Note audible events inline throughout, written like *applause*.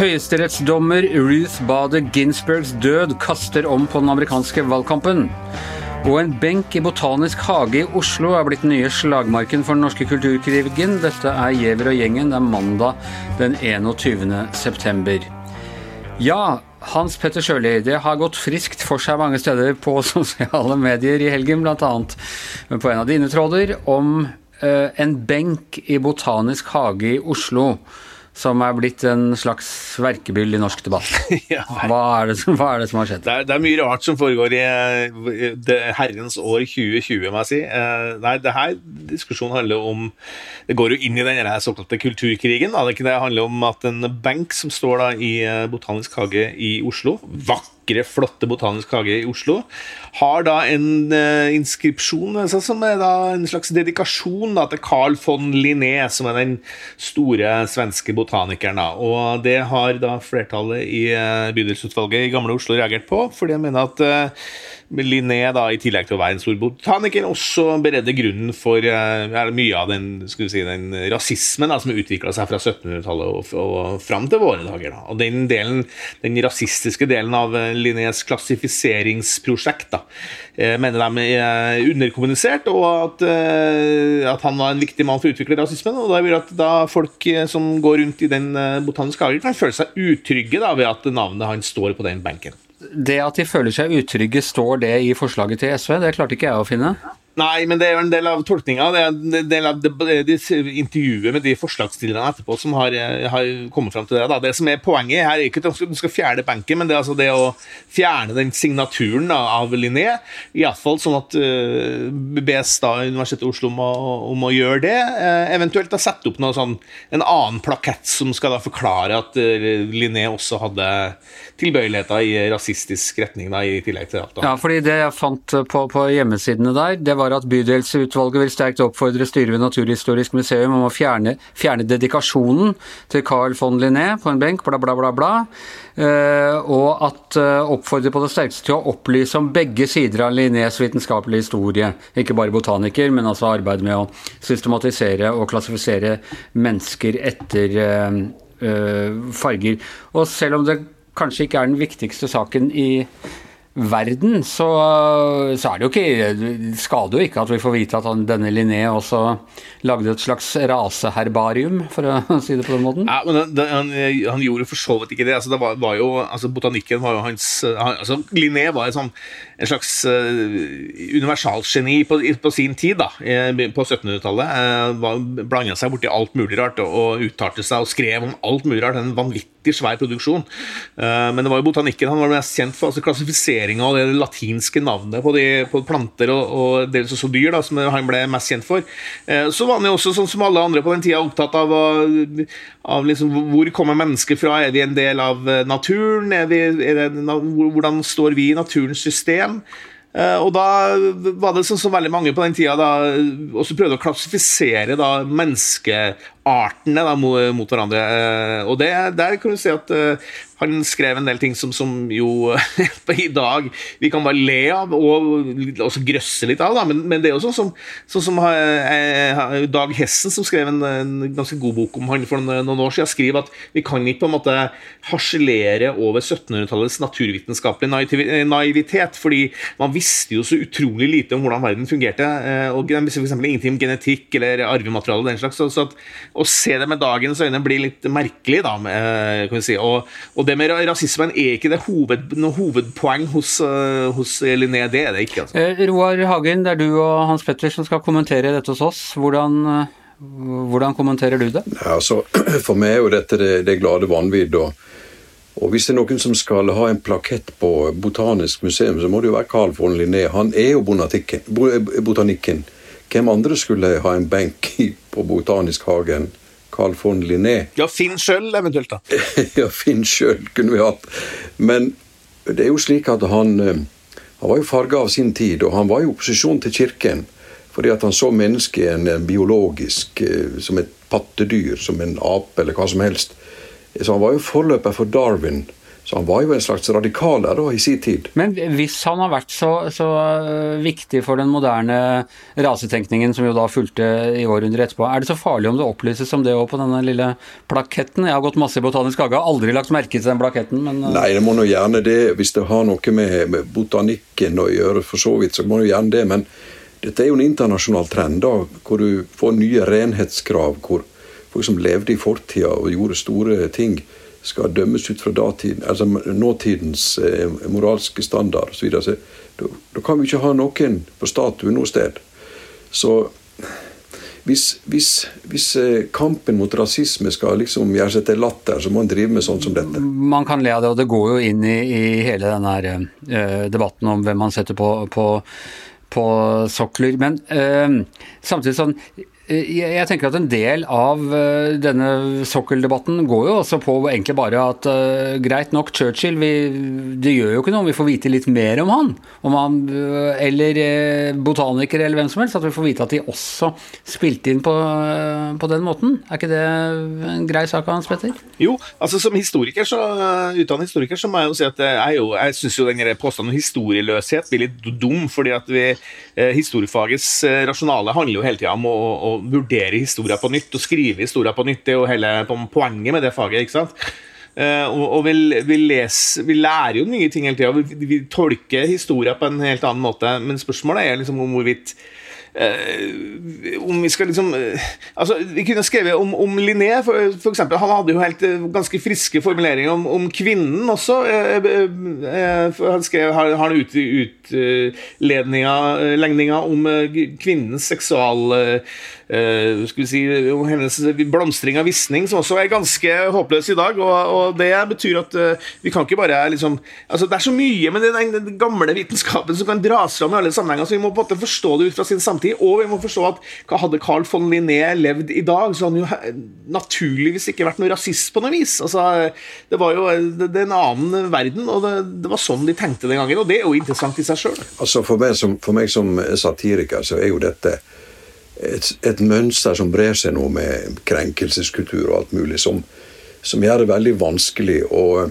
Høyesterettsdommer Ruth Bader Ginsbergs død kaster om på den amerikanske valgkampen. Og en benk i Botanisk hage i Oslo er blitt den nye slagmarken for den norske kulturkrigen. Dette er Giæver og gjengen. Det er mandag den 21. september. Ja, Hans Petter Sjøli, det har gått friskt for seg mange steder på *laughs* sosiale medier i helgen, bl.a. på en av dine tråder, om eh, en benk i Botanisk hage i Oslo som er blitt en slags verkebyll i norsk debatt. *laughs* Hva er det, som, er det som har skjedd? Det er, det er, mye rart som foregår i det herrens år 2020, må jeg si. Eh, nei, det her diskusjonen handler om Det går jo inn i den såkalte kulturkrigen. Da. Det handler om at en benk som står da i eh, Botanisk hage i Oslo, vakre, flotte Botanisk hage i Oslo, har da en uh, inskripsjon altså, som er da en slags dedikasjon da, til Carl von Linné, som er den store svenske botanikeren. Da. Og det har da flertallet i uh, bydelsutvalget i Gamle Oslo reagert på, fordi de mener at uh, Linné, da, i tillegg til å være en stor botaniker, også beredde grunnen for uh, mye av den, si, den rasismen da, som utvikla seg fra 1700-tallet og, og fram til våre dager. Da. Og den, delen, den rasistiske delen av Linnés klassifiseringsprosjekt da, Eh, mener de er underkommunisert, og at, eh, at, han var en viktig mann for å utvikle rasismen. og Da vil at da folk eh, som går rundt i den botaniske hagen, kan føle seg utrygge ved at navnet hans står på den benken. Det at de føler seg utrygge, står det i forslaget til SV? Det klarte ikke jeg å finne. Nei, men det er jo en del av tolkninga. Det er en del av det, det, intervjuet med de forslagsstillerne etterpå som har, har kommet fram til det. Da. Det som er Poenget her er ikke at du skal fjerne benken, men det er altså det å fjerne den signaturen da, av Linné. Iallfall sånn at uh, bes da Universitetet i Oslo om å, om å gjøre det. Uh, eventuelt da sette opp noe sånn, en annen plakett som skal da forklare at uh, Linné også hadde tilbøyeligheter i rasistisk retning, da, i tillegg til alt. Da. Ja, fordi det jeg fant på, på hjemmesidene der, det var at bydelsutvalget vil sterkt oppfordre styret ved Naturhistorisk museum om å fjerne, fjerne dedikasjonen til Carl von Linné på en benk, bla, bla, bla. bla. Uh, og at uh, oppfordre på det sterkeste til å opplyse om begge sider av Linnés vitenskapelige historie. Ikke bare botaniker, men altså arbeid med å systematisere og klassifisere mennesker etter uh, farger. Og selv om det kanskje ikke er den viktigste saken i verden, så, så, er det jo ikke skader jo ikke at vi får vite at han, denne Linné også lagde et slags raseherbarium, for å *laughs* si det på den måten. Ja, men det, han, han, gjorde for så vidt ikke det. Altså, det var, var jo, altså, botanikken var jo hans han, altså, Linné var en, sånn, en slags uh, universalgeni på, på, sin tid, da, på 1700-tallet. Uh, Blanda seg borti alt mulig rart og, og uttalte seg og skrev om alt mulig rart. En vanvittig svær produksjon. Uh, men det var jo botanikken han var mest kjent for. altså klassifisering plasseringa og det latinske navnet på, de, på planter og, og dels også dyr, da, som han ble mest kjent for. Eh, så var han jo også, sånn som alle andre på den tida, opptatt av, av liksom, hvor kommer mennesket fra? Er vi en del av eh, naturen? Er vi, er det, hvordan står vi i naturens system? Uh, og da var det sånn som veldig mange på den tida da, også prøvde å klassifisere da, menneskeartene da, mot, hverandre. Uh, og det, der kan du si at uh, han skrev en del ting som, som jo *laughs* i dag vi kan bare le av og også grøsse litt av. Da. Men, men det er jo sånn som, sånn som eh, Dag Hessen, som skrev en, en, ganske god bok om han for noen år siden, skriver at vi kan ikke på en måte harselere over 1700-tallets naturvitenskapelige naivitet. fordi man visste jo så utrolig lite om hvordan verden fungerte. Eh, og De visste f.eks. ingenting om genetikk eller arvemateriale. og den slags, så, så at, Å se det med dagens øyne blir litt merkelig. da, eh, kan vi si, og, og det med rasismen er ikke det hoved, noe hovedpoeng hos, uh, hos Linné. Det er det ikke. Altså. Eh, Roar Hagen, det er du og Hans Petter som skal kommentere dette hos oss. Hvordan, hvordan kommenterer du det? Ja, altså, *clears throat* for meg er jo dette det, det glade vanvidd. Og, og, hvis det er noen som skal ha en plakett på Botanisk museum, så må det jo være Carl von Linné. Han er jo botanikken. Hvem andre skulle ha en benk på Botanisk hagen? Carl von Linné. Ja, Finn sjøl eventuelt, da. *laughs* ja, Finn sjøl kunne vi hatt. Men det er jo slik at han, eh, han var jo farga av sin tid, og han var i opposisjon til kirken. Fordi at han så mennesket en biologisk eh, som et pattedyr, som en ape eller hva som helst. Så han var jo forløper for Darwin, Så han var jo en slags radikaler da, i sin tid. Men hvis han har vært så, så øh, viktig for den moderne rasetenkningen som jo da fulgte i århundret etterpå, er det så farlig om det opplyses om det òg på denne lille plaketten? Jeg har gått masse i Botanisk hage, har aldri lagt merke til den plaketten, men øh, Nei, det må nå gjerne det, hvis det har noe med, med botanikken å gjøre, for så vidt, så må det gjerne det. Men dette er jo en internasjonal trend, da, hvor du får nye renhetskrav, hvor folk som levde i fortida og gjorde store ting, skal dømmes ut fra datiden, altså nåtidens eh, moralske standard osv. Da, da kan vi ikke ha noen på statue noe sted. Så hvis, hvis, hvis eh, kampen mot rasisme skal liksom gjøre seg til latter, så må en drive med sånn som dette. man kan le av det, og det går jo inn i, i hele denne her, øh, debatten om hvem man setter på, på, på sokler. Men øh, samtidig sånn jeg jeg tenker at En del av øh, denne sokkeldebatten går jo også på egentlig bare at uh, greit nok, Churchill vi, Det gjør jo ikke noe om vi får vite litt mer om han. Om han eller uh, botanikere eller hvem som helst. At vi får vite at de også spilte inn på, uh, på den måten. Er ikke det en grei sak, Hans Petter? Jo, altså som historiker så, utdannet historiker så må jeg jo si at jeg, jo, jeg syns jo den påstanden om historieløshet blir litt dum. fordi at vi, eh, historiefagets eh, rasjonale handler jo hele tida om å vurdere historia på nytt og skrive historia på nytt. Det er jo hele poenget med det faget. ikke sant? Eh, og, og vi, vi, leser, vi, lærer jo nye ting hele tida. Vi, vi, tolker historia på en helt annen måte. Men spørsmålet er liksom om hvorvidt Uh, om vi skal liksom uh, altså Vi kunne skrevet om, om Linné, for, for, eksempel. Han hadde jo helt uh, ganske friske formuleringer om, om kvinnen også. han skrev har, har ut, utledninga om kvinnens seksual uh, skal vi si, hennes blomstring av visning, som også er ganske håpløs i dag. Og, og det betyr at uh, vi kan ikke bare liksom altså Det er så mye med den, den, gamle vitenskapen som kan dras fram i alle sammenhenger, så vi må på en måte forstå det ut fra sin samtid. Og vi må forstå at hadde Carl von Linné levd i dag, så hadde han jo naturligvis ikke vært noe rasist på noe vis. Altså, det var jo det, det er en annen verden, og det, det, var sånn de tenkte den gangen. Og det er jo interessant i seg sjøl. Altså, for, for meg som satiriker så er jo dette et, et, mønster som brer seg nå med krenkelseskultur og alt mulig, som, som gjør det veldig vanskelig og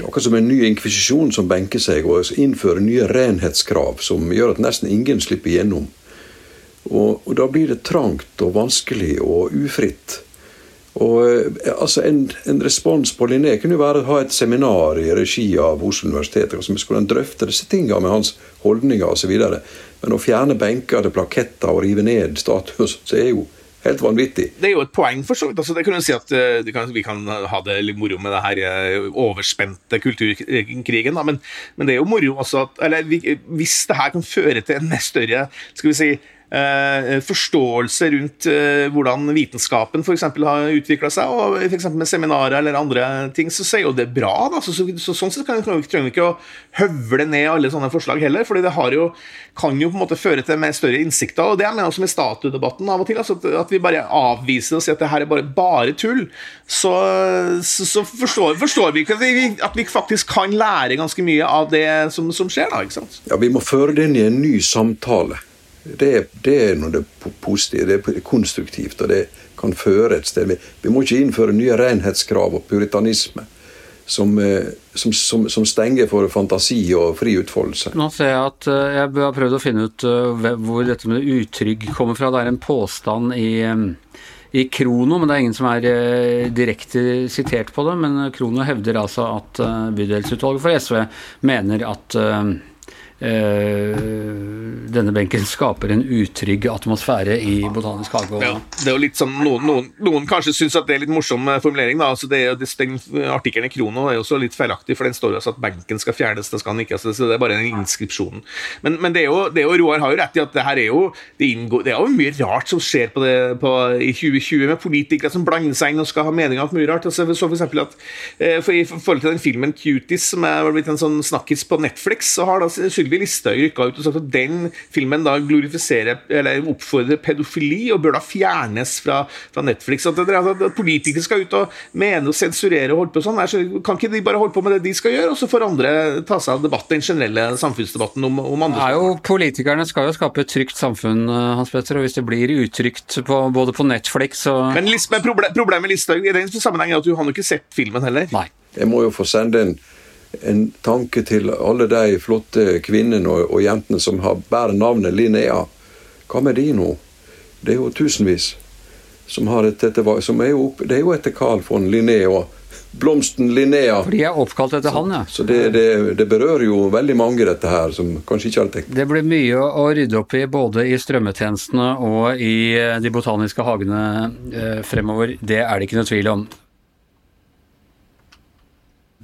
det er akkurat som en ny inkvisisjon som benker seg og innfører nye renhetskrav som gjør at nesten ingen slipper gjennom. Og, og da blir det trangt og vanskelig og ufritt. Og eh, altså en, en, respons på Linné kunne jo være å ha et seminar i regi av Oslo universitet. som skulle drøfte disse tingene med hans holdninger osv. Men å fjerne benker til plaketter og rive ned statuer, så er jo helt vanvittig. Det er jo et poeng, for så vidt. Altså, det kan jo si at uh, Vi kan ha det litt moro med det her uh, overspente kulturkrigen, da, men, men, det er jo moro også at eller, Hvis det her kan føre til en større skal vi si, forståelse rundt eh, hvordan vitenskapen for har utvikla seg, og f.eks. med seminarer eller andre ting, så sier jo det bra. Da. Så, så, så, sånn sett kan, trenger vi ikke å høvle ned alle sånne forslag heller, fordi det jo, kan jo på en måte føre til mer større innsikter. og Det er mener også med statuedebatten av og til. Altså at, at, vi bare avviser og sier at det her er bare, bare tull. Så, så forstår, forstår, vi ikke at vi, at vi, faktisk kan lære ganske mye av det som, som skjer. da, ikke sant? Ja, Vi må føre det inn i en ny samtale. Det, det er noe det positive, det er konstruktivt, og det kan føre et sted. Vi må ikke innføre nye renhetskrav og puritanisme. Som, eh, som, som, som, stenger for fantasi og fri utfoldelse. Nå ser jeg at eh, jeg har prøvd å finne ut eh, hvor dette med utrygg kommer fra. Det er en påstand i, i Krono, men det er ingen som er direkte sitert på det. Men Krono hevder altså at bydelsutvalget for SV mener at denne benken skaper en utrygg atmosfære i Botanisk hage. Ja, det er jo litt sånn, Noen, noen, noen kanskje syns at det er litt morsom eh, formulering. da, altså det er, Den Artikkelen i Krono er jo også litt feilaktig, for den står også at benken skal fjernes. Det skal den ikke, altså, så det er bare den inskripsjonen. Men, men det, er jo, det er jo, Roar har jo rett i at det her er jo det, inngår, det er jo mye rart som skjer på det, på, i 2020, med politikere som blander seg inn og skal ha meninger om mye rart. Altså, så for eksempel at, eh, for I forhold til den filmen 'Cuties', som er blitt en sånn snakkis på Netflix, så har da Sylvi Listhaug rykka ut og sagt at den filmen da glorifiserer eller oppfordrer pedofili og bør da fjernes fra, fra Netflix. At, det, at, politikere skal ut og mene og sensurere og holde på sånn. Kan ikke de bare holde på med det de skal gjøre, og så får andre ta seg av debatten, den generelle samfunnsdebatten om, om andre er jo, Politikerne skal jo skape et trygt samfunn, eh, Hans Petter, og hvis det blir utrygt på, både på Netflix og Men, men problemet med Listhaug i den sammenheng er at du har jo ikke sett filmen heller. Nei. Jeg må jo få sende en, en tanke til alle de flotte kvinnene og, og jentene som har bærer navnet Linnea. Hva med de nå? Det er jo tusenvis som har et som er opp, Det er jo etter Carl von Linné og blomsten Linnea. For de er oppkalt etter han, ja. Så det, det, det, berører jo veldig mange, dette her, som kanskje ikke har tenkt Det blir mye å rydde opp i både i strømmetjenestene og i eh, de botaniske hagene eh, fremover. Det er det ikke noe tvil om.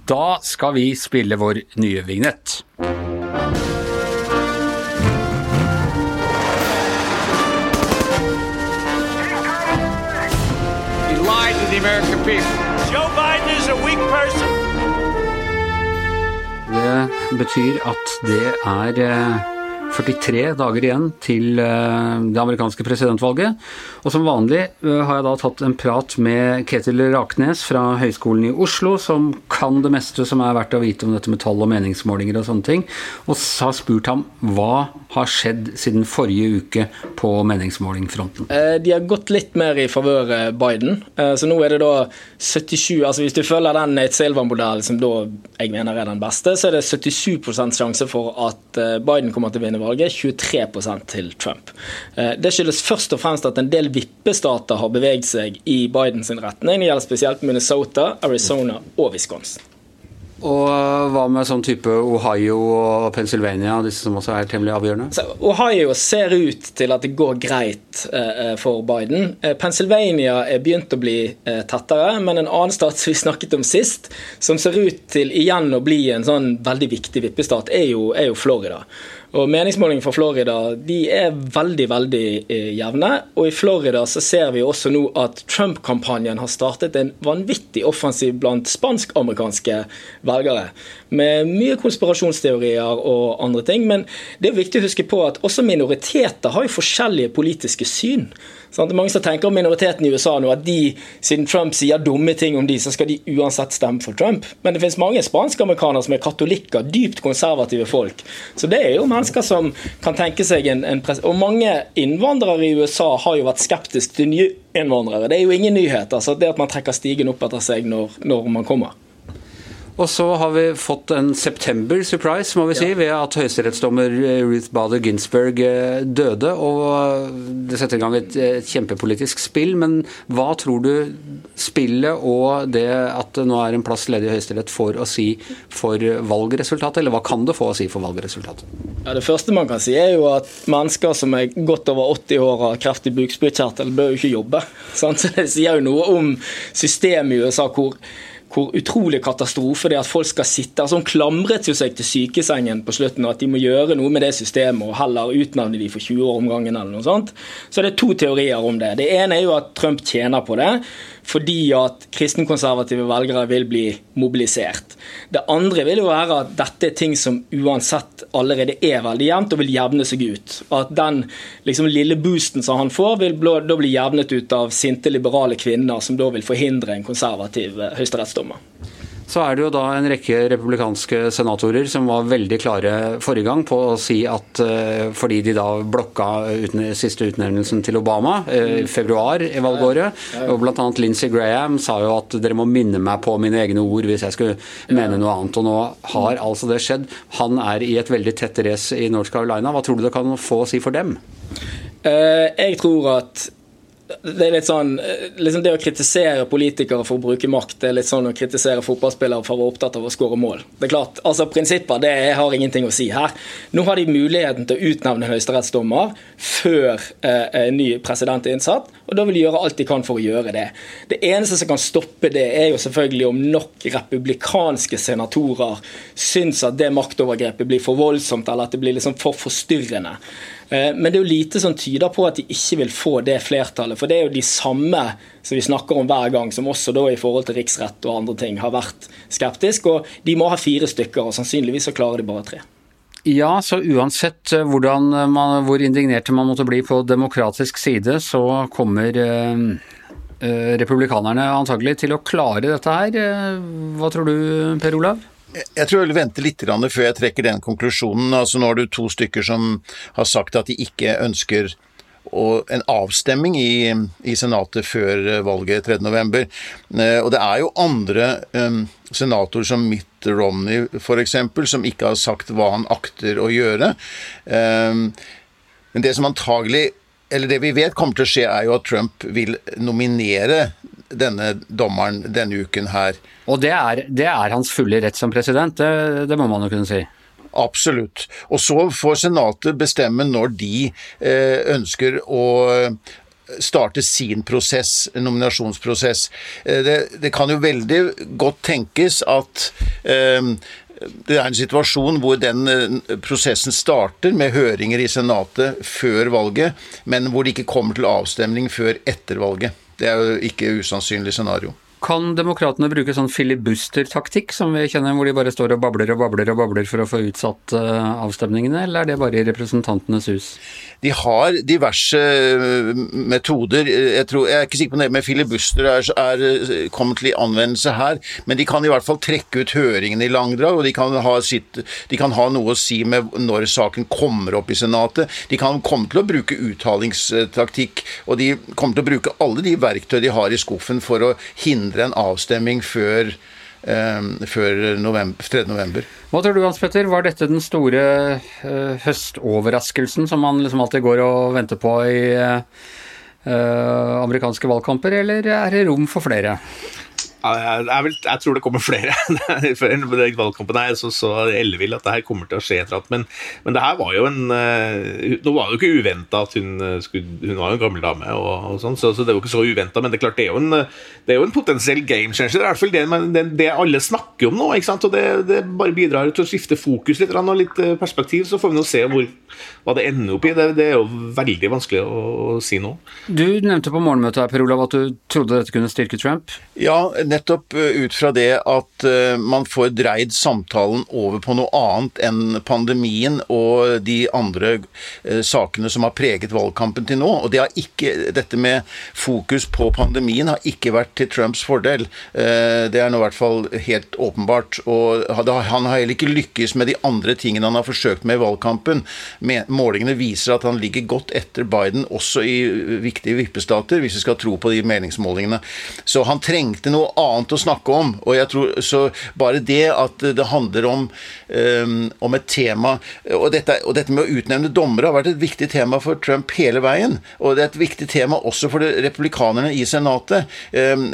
Da skal vi spille vår nye vignett. the American people. Joe Biden is a weak person. Det betyr at det er 43 eh, dager igjen til eh, det amerikanske presidentvalget. Og som vanlig eh, har jeg da tatt en prat med Ketil Raknes fra Høgskolen i Oslo, som kan det meste som er verdt å vite om dette med tall og meningsmålinger og sånne ting, og har spurt ham hva har skjedd siden forrige uke på meningsmålingfronten. De har gått litt mer i favør Biden. Så nå er det da 77 altså Hvis du følger den Nate Silver-modellen som da jeg mener er den beste, så er det 77% sjanse for at Biden kommer til å vinne valget, 23% til Trump. Eh, det skyldes først og fremst at en del vippestater har beveget seg i Bidens retning. Det gjelder spesielt Minnesota, Arizona og Wisconsin. Og hva med sånn type Ohio og Pennsylvania, disse som også er temmelig avgjørende? Så Ohio ser ut til at det går greit eh, for Biden. Eh, Pennsylvania er begynt å bli eh, tettere, men en annen stat som vi snakket om sist, som ser ut til igjen å bli en sånn veldig viktig vippestat, er jo, er jo Florida. Og Meningsmålingene fra Florida de er veldig veldig eh, jevne. Og i Florida så ser vi også nå at Trump-kampanjen har startet en vanvittig offensiv blant spansk-amerikanske velgere. Med mye konspirasjonsteorier og andre ting. Men det er viktig å huske på at også minoriteter har jo forskjellige politiske syn. Sånn, mange som tenker om minoriteten i USA nå at de, siden Trump sier dumme ting om de, så skal de uansett stemme for Trump. Men det finnes mange spansk-amerikanere som er katolikker, dypt konservative folk. Så det er jo mennesker som kan tenke seg en, en Og mange innvandrere i USA har jo vært skeptiske til nye innvandrere. Det er jo ingen nyhet. altså Det at man trekker stigen opp etter seg når, når man kommer. Og så har vi fått en september surprise, må vi si, ved at høyesterettsdommer Ruth Bader Ginsburg eh, døde. Og det setter i gang et, et, kjempepolitisk spill. Men hva tror du spillet og det at det nå er en plass ledig i Høyesterett får å si for valgresultatet, eller hva kan det få å si for valgresultatet? Ja, Det første man kan si er jo at mennesker som er godt over 80 år og har kreft i bukspyttkjertel, bør jo ikke jobbe. *laughs* Sant? Så det sier jo noe om systemet i USA hvor hvor utrolig katastrofe det er at folk skal sitte altså Hun klamret seg til sykesengen på slutten, og at de må gjøre noe med det systemet og heller utnevne de for 20 år om gangen eller noe sånt. Så det er to teorier om det. Det ene er jo at Trump tjener på det fordi at kristenkonservative velgere vil bli mobilisert. Det andre vil jo være at dette er ting som uansett allerede er veldig jevnt og vil jevne seg ut. At den liksom, lille boosten som han får, vil da bli jevnet ut av sinte liberale kvinner som da vil forhindre en konservativ eh, høyesterettsdommer. Så er det jo da en rekke republikanske senatorer som var veldig klare forrige gang på å si at uh, fordi de da blokka uten, siste utnevnelsen til Obama uh, i februar i valgåret, og bl.a. Lindsey Graham sa jo at dere må minne meg på mine egne ord hvis jeg skulle mene noe annet. Og nå har altså det skjedd. Han er i et veldig tett race i North Carolina. Hva tror du det kan få å si for dem? Uh, jeg tror at det er litt sånn eh, liksom Det å kritisere politikere for å bruke makt, det er litt sånn å kritisere fotballspillere for å være opptatt av å skåre mål. Det er klart, altså Prinsipper det har ingenting å si her. Nå har de muligheten til å utnevne høyesterettsdommer før eh, ny president er innsatt, og da vil de gjøre alt de kan for å gjøre det. Det eneste som kan stoppe det, er jo selvfølgelig om nok republikanske senatorer syns at det maktovergrepet blir for voldsomt, eller at det blir liksom for forstyrrende. Eh, men det er jo lite som tyder på at de ikke vil få det flertallet. For det er jo de samme som vi snakker om hver gang, som også da i forhold til riksrett og andre ting har vært skeptisk. Og de må ha fire stykker, og sannsynligvis så klarer de bare tre. Ja, så uansett eh, man, hvor indignerte man måtte bli på demokratisk side, så kommer eh, eh, republikanerne antagelig til å klare dette her. Eh, hva tror du, Per Olav? Jeg tror jeg vil vente litt før jeg trekker den konklusjonen. Altså Nå har du to stykker som har sagt at de ikke ønsker en avstemming i, i Senatet før valget 3.11. Og det er jo andre um, senatorer som Mitt Romney f.eks., som ikke har sagt hva han akter å gjøre. Men det som antagelig eller det vi vet kommer til å skje, er jo at Trump vil nominere denne dommeren denne uken her. Og det er, det er hans fulle rett som president, det, det, må man jo kunne si. Absolutt. Og så får Senatet bestemme når de eh, ønsker å starte sin prosess, nominasjonsprosess. Eh, det, det, kan jo veldig godt tenkes at eh, det er en situasjon hvor den eh, prosessen starter med høringer i Senatet før valget, men hvor det ikke kommer til avstemning før etter valget. Det er jo ikke usannsynlig scenario. Kan demokratene bruke sånn filibuster-taktikk, som vi kjenner, hvor de bare står og babler og babler og babler for å få utsatt uh, avstemningene, eller er det bare i Representantenes hus? De har diverse eh, metoder. Jeg, tror, jeg er ikke sikker på om det med filibuster er, er, eh, kommet til anvendelse her, men de kan i hvert fall trekke ut høringene i langdrag, og de kan, sitt, de kan ha noe å si med når saken kommer opp i Senatet. De kan komme til å bruke uttalingstaktikk, og de kommer til å bruke alle de verktøy de har i skuffen for å hindre hindre en avstemming før, eh, før november, 3. november. Hva tror du Hans Petter, var dette den store eh, høstoverraskelsen som man liksom alltid går og venter på i eh, amerikanske valgkamper, eller er det rom for flere? Jeg, vil, jeg, tror det kommer flere. *laughs* Før valgkampen er så, så ellevill at det her kommer til å skje etter men, men det her var jo en uh, Nå var det jo ikke uventa at hun eh, skulle Hun var jo en gammel dame, og, og sånn, så, så, det var jo ikke så uventa. Men det er klart, det er jo en, det er jo en potensiell game changer. Det er i hvert fall det, det, det, alle snakker om nå. ikke sant? Og det, det bare bidrar til å skifte fokus litt og litt eh, perspektiv. Så får vi nå se hvor, hva det ender opp i. Det, det er jo veldig vanskelig å, å si nå. Du nevnte på morgenmøtet her, Per Olav, at du trodde dette kunne styrke Trump? Ja, nettopp eh, ut fra det at eh, man får dreid samtalen over på noe annet enn pandemien og de andre eh, sakene som har preget valgkampen til nå. Og det ikke, dette med fokus på pandemien har ikke vært til Trumps fordel. Det er nå i hvert fall helt åpenbart. Og han har heller ikke lykkes med de andre tingene han har forsøkt med i valgkampen. Målingene viser at han ligger godt etter Biden også i viktige vippestater, hvis vi skal tro på de meningsmålingene. Så han trengte noe annet å snakke om. Og jeg tror så bare det at det handler om, um, om et tema og dette, og dette, med å utnevne dommere har vært et viktig tema for Trump hele veien. Og det er et viktig tema også for republikanerne i Senatet. Um,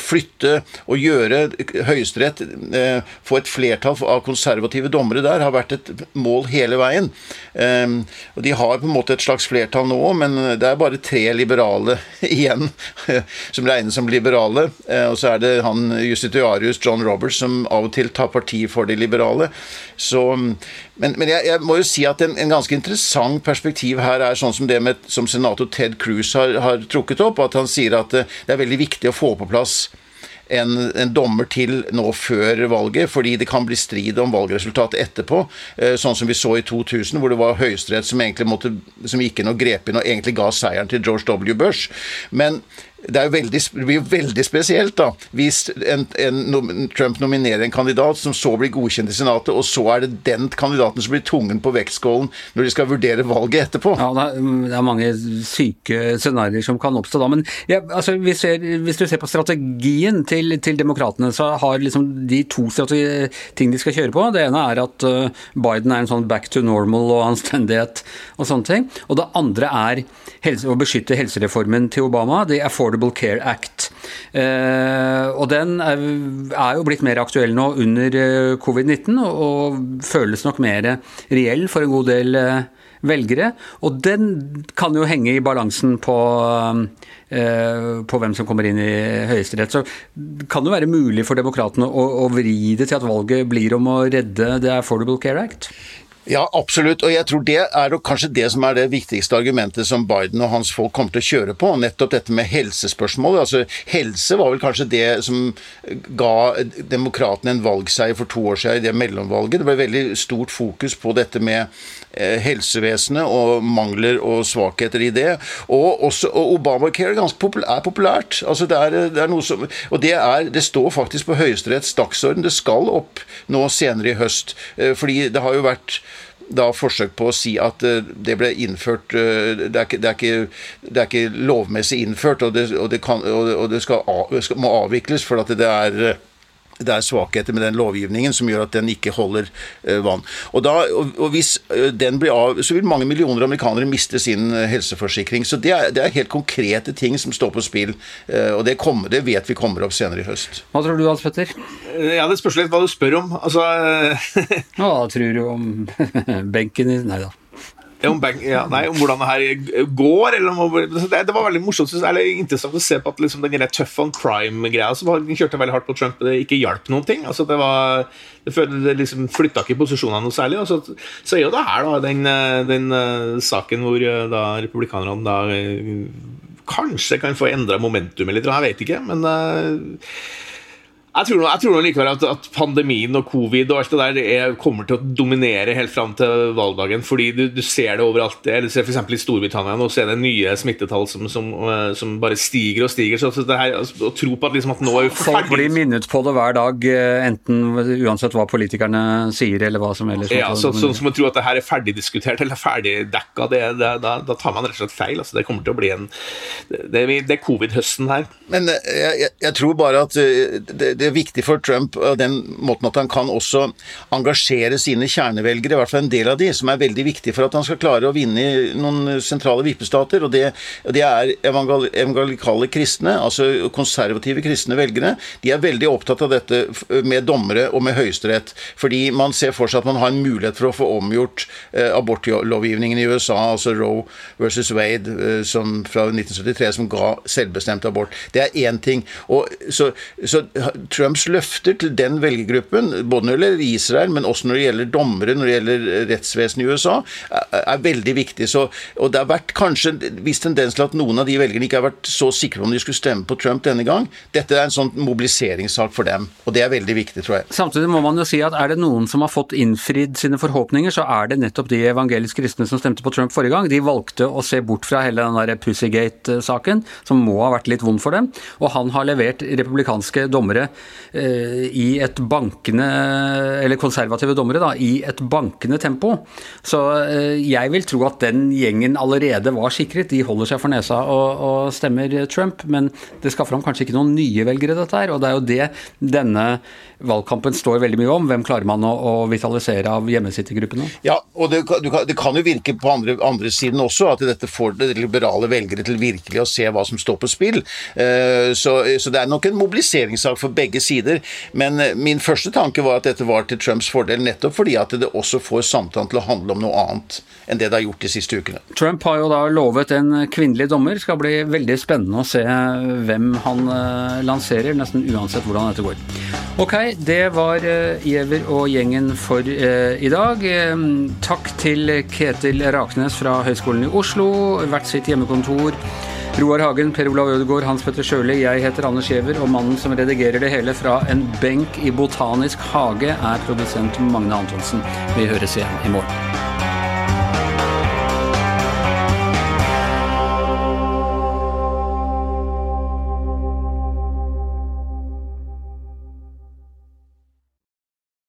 flytte og gjøre Høyesterett uh, få et flertall av konservative dommere der har vært et mål hele veien. Um, og De har på en måte et slags flertall nå, men det er bare tre liberale *laughs* igjen som regnes som liberale. Eh, og så er det han justitiarius John Roberts som av og til tar parti for de liberale. Så, men, men jeg, jeg, må jo si at en, en, ganske interessant perspektiv her er sånn som det med, som senator Ted Cruz har, har trukket opp, at han sier at det, det er veldig viktig å få på plass en, en, dommer til nå før valget, fordi det kan bli strid om valgresultatet etterpå. Eh, sånn som vi så i 2000, hvor det var Høyesterett som, som gikk inn og grep inn og egentlig ga seieren til George W. Bush. Men det, veldig, det, blir jo veldig spesielt da, hvis en, en, Trump nominerer en kandidat som så blir godkjent i Senatet, og så er det den kandidaten som blir tungen på vektskålen når de skal vurdere valget etterpå. Ja, Det er, det er mange syke scenarioer som kan oppstå da. Men ja, altså, hvis, hvis, du ser på strategien til, til demokratene, så har liksom de to ting de skal kjøre på. Det ene er at uh, Biden er en sånn back to normal og anstendighet og sånne ting. Og det andre er helse, å beskytte helsereformen til Obama. The Affordable Care Act. Eh, og den er, jo blitt mer aktuell nå under eh, covid-19, og, føles nok mer reell for en god del eh, velgere. Og den kan jo henge i balansen på, på hvem som kommer inn i Høyesterett. Så kan det være mulig for demokratene å, å vri det til at valget blir om å redde The Affordable Care Act? Ja, absolutt. Og jeg tror det er kanskje det som er det viktigste argumentet som Biden og hans folk kommer til å kjøre på. Nettopp dette med helsespørsmålet. Altså, helse var vel kanskje det som ga demokratene en valgseier for to år siden i det mellomvalget. Det ble veldig stort fokus på dette med helsevesenet og mangler og svakheter i det. Og, også, og Obamacare er popul er populært. Altså, det er, det er noe som, og det, er, det står faktisk på Høyesteretts dagsorden. Det skal opp nå senere i høst. Eh, fordi det har jo vært da forsøk på å si at eh, det ble innført eh, Det er ikke, det er ikke, det er ikke lovmessig innført, og det, og det, kan, og skal, skal, må avvikles for at det er det er svakheter med den lovgivningen som gjør at den ikke holder uh, vann. Og, da, og, Hvis uh, den blir av, så vil mange millioner amerikanere miste sin uh, helseforsikring. Så det er, det er, helt konkrete ting som står på spill. og det, kommer, det, vet vi kommer opp senere i høst. Hva tror du, Hans Petter? Ja, Det spørs litt hva du spør om. Altså *laughs* Hva tror du om *laughs* benken i Nei da. Om, bank, ja, nei, om hvordan det her går. Om, det, det, var veldig morsomt eller interessant å se på at liksom, den tough on crime-greia som kjørte veldig hardt på Trump, det ikke hjalp noen ting. Altså, det var, det, det liksom flytta ikke posisjonene noe særlig. Og så er jo det her da, den, den uh, saken hvor uh, da republikanerne da uh, kanskje kan få endra momentumet litt, jeg vet ikke. men jeg tror, jeg tror likevel at, at, pandemien og covid og alt det der er, kommer til å dominere helt fram til valgdagen. Fordi du, du ser det overalt. Eller ser F.eks. i Storbritannia nå så er det nye smittetall som, som, eh, som bare stiger og stiger. Så det her, altså, Å tro på at, liksom, at nå er ferdig Folk blir minnet på det hver dag, eh, enten uansett hva politikerne sier eller hva som ellers. Ja, så, sånn som å tro at det her er ferdigdiskutert eller ferdigdekka, det, det, da, da, tar man rett og slett feil. Altså, det kommer til å bli en Det, det er covid-høsten her. Men eh, jeg, jeg, jeg, tror bare at det, det er viktig for Trump på den måten at han kan også engasjere sine kjernevelgere, i hvert fall en del av de, som er veldig viktig for at han skal klare å vinne i noen sentrale vippestater. og Det, det er evangelikale kristne, altså konservative kristne velgere. De er veldig opptatt av dette med dommere og med Høyesterett, fordi man ser for seg at man har en mulighet for å få omgjort eh, abortlovgivningen i USA, altså Roe versus Wade eh, som, fra 1973, som ga selvbestemt abort. Det er én ting. Og så, så Trumps løfter til den velgergruppen, både når det gjelder Israel, men også når det gjelder dommere, når det gjelder rettsvesenet i USA, er, veldig viktig. Så, og det har vært kanskje en viss tendens til at noen av de velgerne ikke har vært så sikre på om de skulle stemme på Trump denne gang. Dette er en sånn mobiliseringssak for dem, og det er veldig viktig, tror jeg. Samtidig må man jo si at er det noen som har fått innfridd sine forhåpninger, så er det nettopp de evangelisk kristne som stemte på Trump forrige gang. De valgte å se bort fra hele den der Pussygate-saken, som må ha vært litt vond for dem. Og han har levert republikanske dommere Eh, i et bankende Eller konservative dommere, da, i et bankende tempo. Så eh, jeg vil tro at den gjengen allerede var sikret. De holder seg for nesa og, og stemmer Trump, men det skal fram kanskje ikke noen nye velgere, dette her. Og det er jo det denne valgkampen står veldig mye om. Hvem klarer man å, å vitalisere av hjemmesittergruppene? Ja, og det, det, kan jo virke på andre, andre siden også at dette får det liberale velgere til virkelig å se hva som står på spill. Eh, så, så det er nok en mobiliseringssak for begge sider. Men eh, min første tanke var at dette var til Trumps fordel, nettopp fordi at det også får samtalen til å handle om noe annet enn det det har gjort de siste ukene. Trump har jo da lovet en kvinnelig dommer. Det skal bli veldig spennende å se hvem han eh, lanserer, nesten uansett hvordan dette går. Ok, det var Giæver og gjengen for i dag. Takk til Ketil Raknes fra Høgskolen i Oslo, hvert sitt hjemmekontor. Roar Hagen, Per Olav Ødegaard, Hans Petter Sjøli, jeg heter Anders Giæver, og mannen som redigerer det hele fra en benk i Botanisk hage, er produsent Magne Antonsen. Vi høres igjen i morgen.